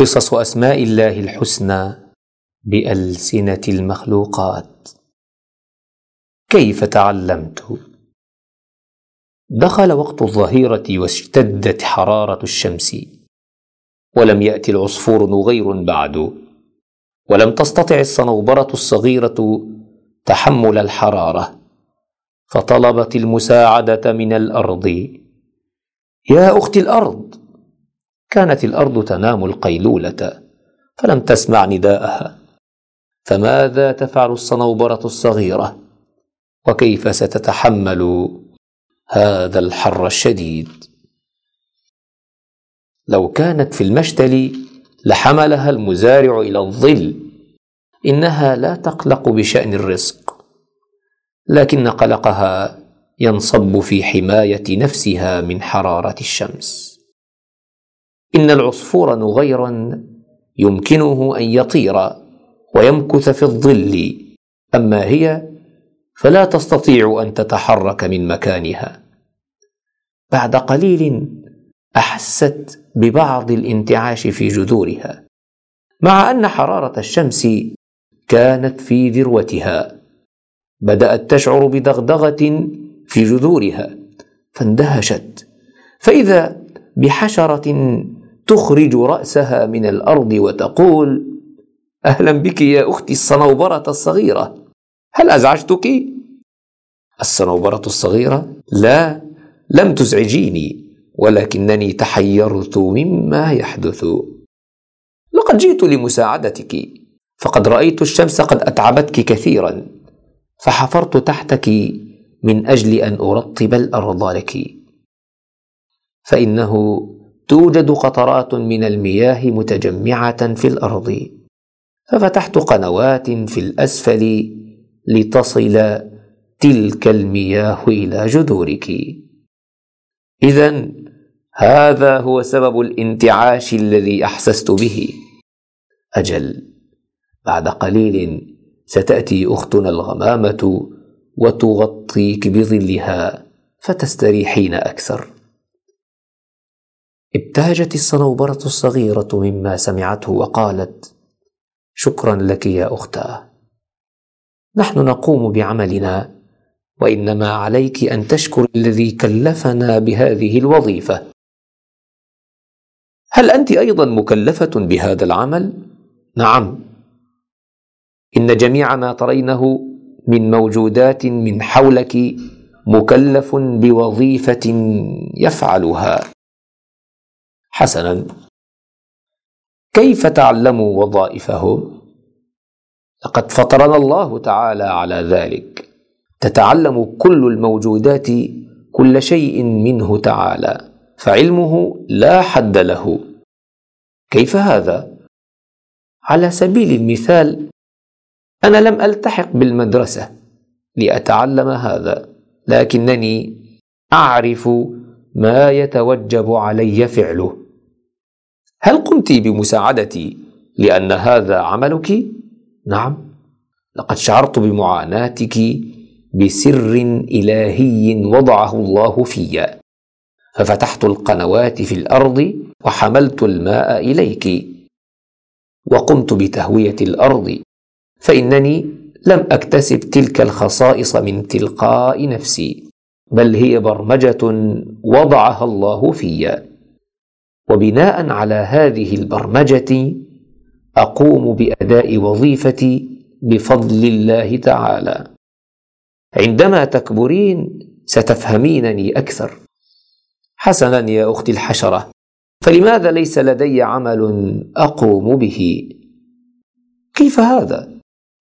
قصص أسماء الله الحسنى بألسنة المخلوقات. كيف تعلمت؟ دخل وقت الظهيرة واشتدت حرارة الشمس ولم يات العصفور نغير بعد ولم تستطع الصنوبرة الصغيرة تحمل الحرارة فطلبت المساعدة من الأرض. يا أختي الأرض! كانت الأرض تنام القيلولة فلم تسمع نداءها. فماذا تفعل الصنوبرة الصغيرة؟ وكيف ستتحمل هذا الحر الشديد؟ لو كانت في المشتل لحملها المزارع إلى الظل إنها لا تقلق بشأن الرزق. لكن قلقها ينصب في حماية نفسها من حرارة الشمس. إن العصفور نغيرا يمكنه أن يطير ويمكث في الظل. أما هي فلا تستطيع أن تتحرك من مكانها. بعد قليل أحست ببعض الانتعاش في جذورها مع أن حرارة الشمس كانت في ذروتها. بدأت تشعر بدغدغة في جذورها فاندهشت. فإذا بحشرة تخرج رأسها من الأرض وتقول أهلا بك يا أختي الصنوبرة الصغيرة هل أزعجتك؟ الصنوبرة الصغيرة لا لم تزعجيني ولكنني تحيرت مما يحدث. لقد جئت لمساعدتك فقد رأيت الشمس قد أتعبتك كثيرا فحفرت تحتك من أجل أن أرطب الأرض لك. فإنه توجد قطرات من المياه متجمعة في الأرض. ففتحت قنوات في الأسفل لتصل تلك المياه إلى جذورك. اذا هذا هو سبب الانتعاش الذي أحسست به. أجل بعد قليل ستأتي أختنا الغمامة وتغطيك بظلها فتستريحين أكثر. ابتهجت الصنوبرة الصغيرة مما سمعته وقالت شكرا لك يا أختاه. نحن نقوم بعملنا وإنما عليك أن تشكر الذي كلفنا بهذه الوظيفة. هل أنت أيضا مكلفة بهذا العمل؟ نعم. إن جميع ما ترينه من موجودات من حولك مكلف بوظيفة يفعلها. حسنا. كيف تعلموا وظائفهم لقد فطرنا الله تعالى على ذلك. تتعلم كل الموجودات كل شيء منه تعالى فعلمه لا حد له. كيف هذا؟ على سبيل المثال أنا لم ألتحق بالمدرسة لأتعلم هذا لكنني أعرف ما يتوجب علي فعله. هل قمت بمساعدتي لأن هذا عملك؟ نعم. لقد شعرت بمعاناتك بسر إلهي وضعه الله في. ففتحت القنوات في الأرض وحملت الماء إليك. وقمت بتهوية الأرض. فإنني لم أكتسب تلك الخصائص من تلقاء نفسي بل هي برمجة وضعها الله في. وبناء على هذه البرمجة أقوم بأداء وظيفتي بفضل الله تعالى. عندما تكبرين ستفهمينني أكثر. حسنا يا أختي الحشرة فلماذا ليس لدي عمل أقوم به؟ كيف هذا؟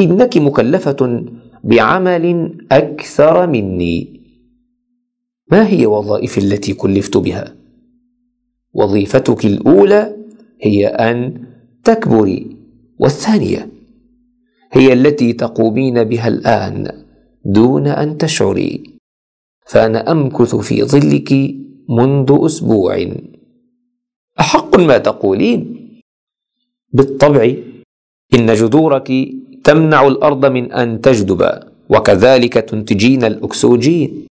إنك مكلفة بعمل أكثر مني. ما هي وظائفي التي كلفت بها؟ وظيفتك الأولى هي أن تكبري والثانية هي التي تقومين بها الآن دون أن تشعري. فأنا أمكث في ظلك منذ أسبوع. أحق ما تقولين؟ بالطبع إن جذورك تمنع الأرض من أن تجدب وكذلك تنتجين الأكسجين.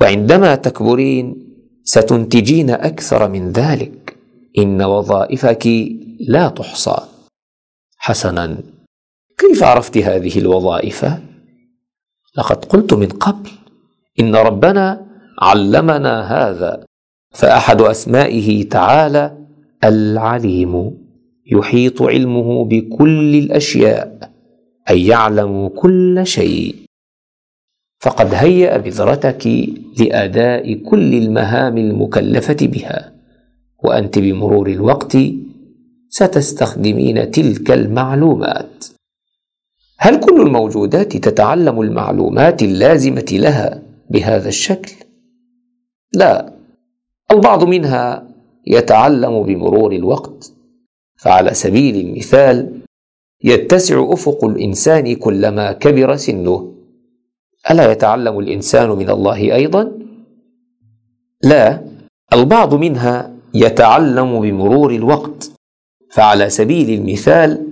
وعندما تكبرين ستنتجين أكثر من ذلك. إن وظائفك لا تحصى. حسنا. كيف عرفت هذه الوظائف؟ لقد قلت من قبل. إن ربنا علمنا هذا. فأحد أسمائه تعالى العليم. يحيط علمه بكل الأشياء. اي يعلم كل شيء. فقد هيأ بذرتك لأداء كل المهام المكلفة بها وأنت بمرور الوقت ستستخدمين تلك المعلومات. هل كل الموجودات تتعلم المعلومات اللازمة لها بهذا الشكل؟ لا. البعض منها يتعلم بمرور الوقت فعلى سبيل المثال يتسع أفق الإنسان كلما كبر سنه. ألا يتعلم الإنسان من الله أيضا؟ لا البعض منها يتعلم بمرور الوقت فعلى سبيل المثال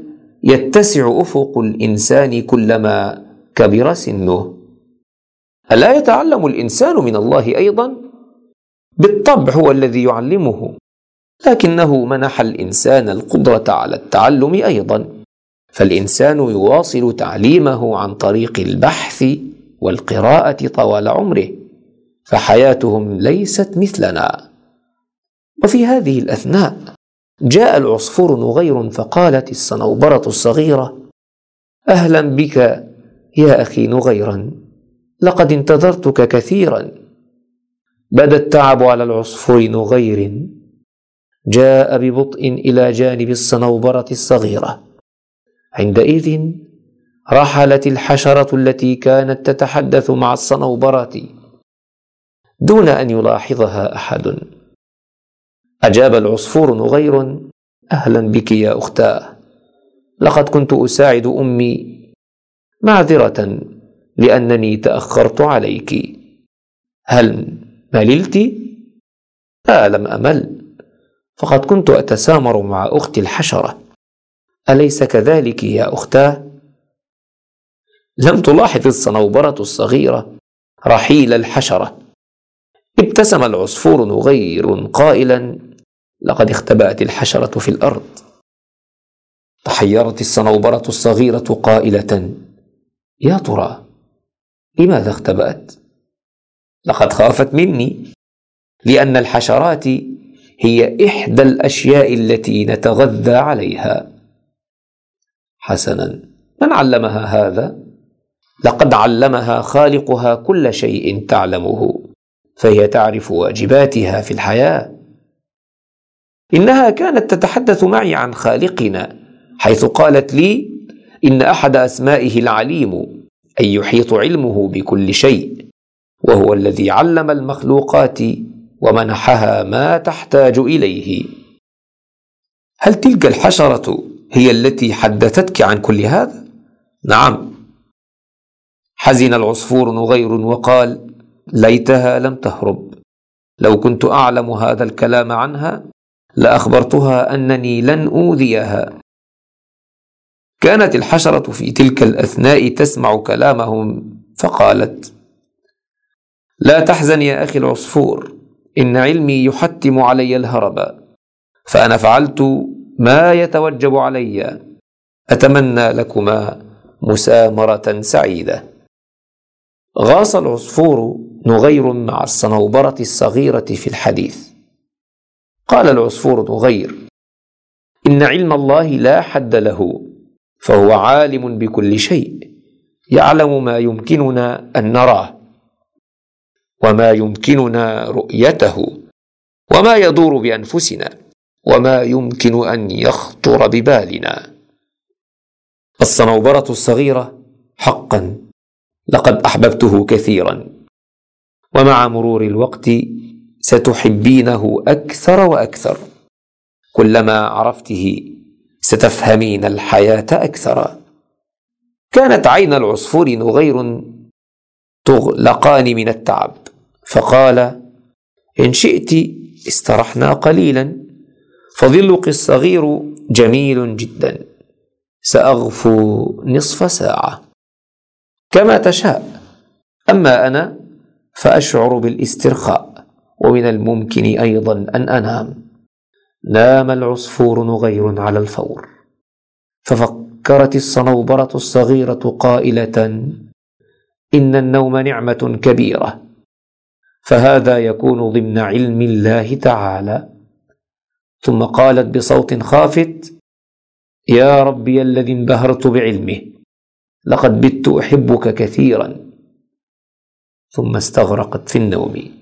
يتسع أفق الإنسان كلما كبر سنه. ألا يتعلم الإنسان من الله أيضا؟ بالطبع هو الذي يعلمه لكنه منح الإنسان القدرة على التعلم أيضا فالإنسان يواصل تعليمه عن طريق البحث والقراءة طوال عمره فحياتهم ليست مثلنا. وفي هذه الأثناء جاء العصفور نغير فقالت الصنوبرة الصغيرة أهلا بك يا أخي نغيرا لقد انتظرتك كثيرا. بدأ التعب على العصفور نغير جاء ببطء إلى جانب الصنوبرة الصغيرة. عندئذ رحلت الحشرة التي كانت تتحدث مع الصنوبره دون أن يلاحظها أحد. أجاب العصفور نغير أهلا بك يا أختاه. لقد كنت أساعد أمي معذرة لأنني تأخرت عليك. هل مللت؟ لا لم أمل. فقد كنت أتسامر مع أختي الحشرة. أليس كذلك يا أختاه؟ لم تلاحظ الصنوبرة الصغيرة رحيل الحشرة. ابتسم العصفور نغير قائلا لقد اختبأت الحشرة في الأرض. تحيرت الصنوبرة الصغيرة قائلة يا ترى لماذا اختبأت؟ لقد خافت مني لأن الحشرات هي إحدى الأشياء التي نتغذى عليها. حسنا من علمها هذا؟ لقد علمها خالقها كل شيء تعلمه فهي تعرف واجباتها في الحياة. إنها كانت تتحدث معي عن خالقنا حيث قالت لي إن أحد أسمائه العليم اي يحيط علمه بكل شيء وهو الذي علم المخلوقات ومنحها ما تحتاج إليه. هل تلك الحشرة هي التي حدثتك عن كل هذا؟ نعم. حزن العصفور نغير وقال ليتها لم تهرب. لو كنت أعلم هذا الكلام عنها لأخبرتها أنني لن أوذيها. كانت الحشرة في تلك الأثناء تسمع كلامهم فقالت لا تحزن يا أخي العصفور إن علمي يحتم علي الهرب فأنا فعلت ما يتوجب علي. أتمنى لكما مسامرة سعيدة. غاص العصفور نغير مع الصنوبرة الصغيرة في الحديث. قال العصفور نغير إن علم الله لا حد له فهو عالم بكل شيء يعلم ما يمكننا أن نراه وما يمكننا رؤيته وما يدور بأنفسنا وما يمكن أن يخطر ببالنا. الصنوبرة الصغيرة حقا لقد أحببته كثيرا. ومع مرور الوقت ستحبينه أكثر وأكثر. كلما عرفته ستفهمين الحياة أكثر. كانت عين العصفور نغير تغلقان من التعب. فقال إن شئت استرحنا قليلا. فظلك الصغير جميل جدا. سأغفو نصف ساعة. كما تشاء. أما أنا فأشعر بالاسترخاء ومن الممكن أيضا أن أنام. نام العصفور نغير على الفور. ففكرت الصنوبرة الصغيرة قائلة إن النوم نعمة كبيرة. فهذا يكون ضمن علم الله تعالى. ثم قالت بصوت خافت يا ربي الذي انبهرت بعلمه. لقد بت أحبك كثيرا ثم استغرقت في النوم.